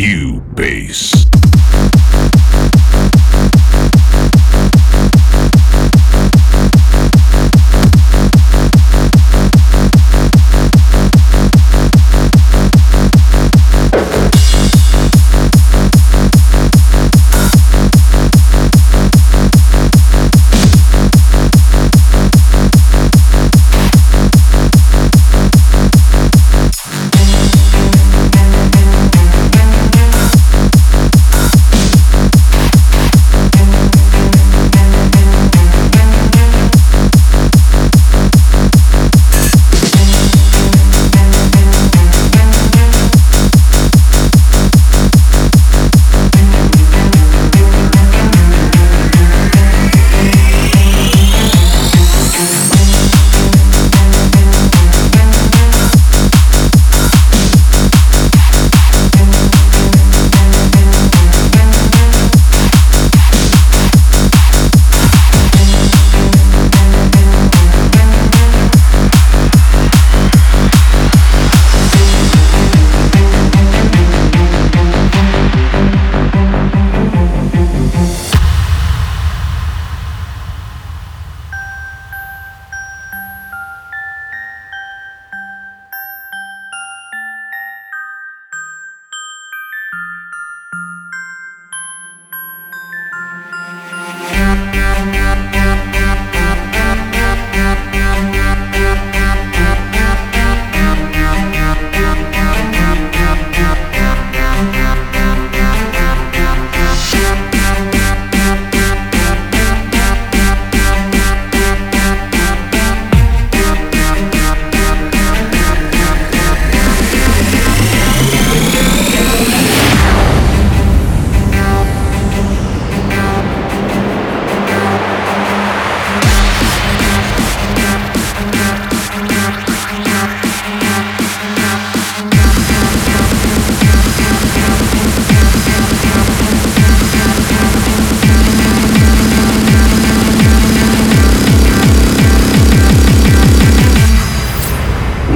cube base.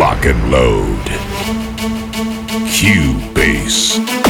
lock and load. Cue bass.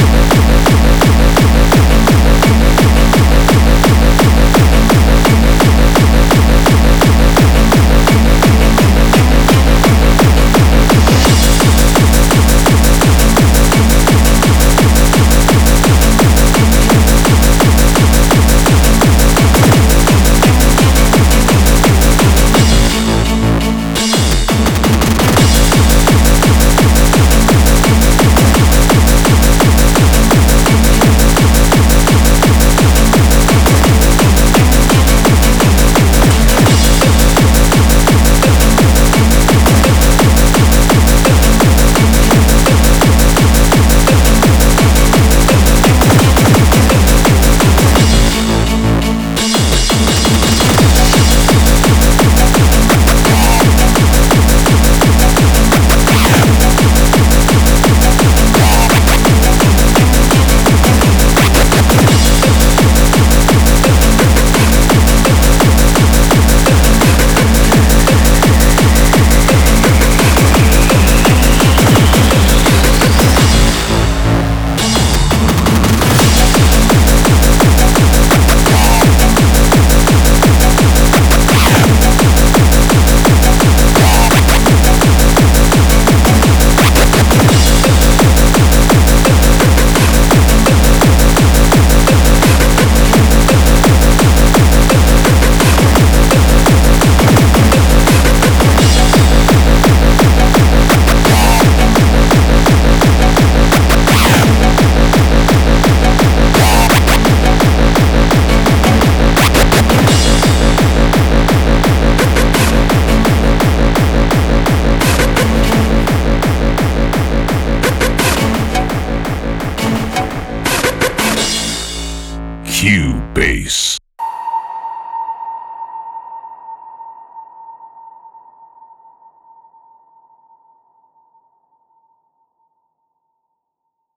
Cubase.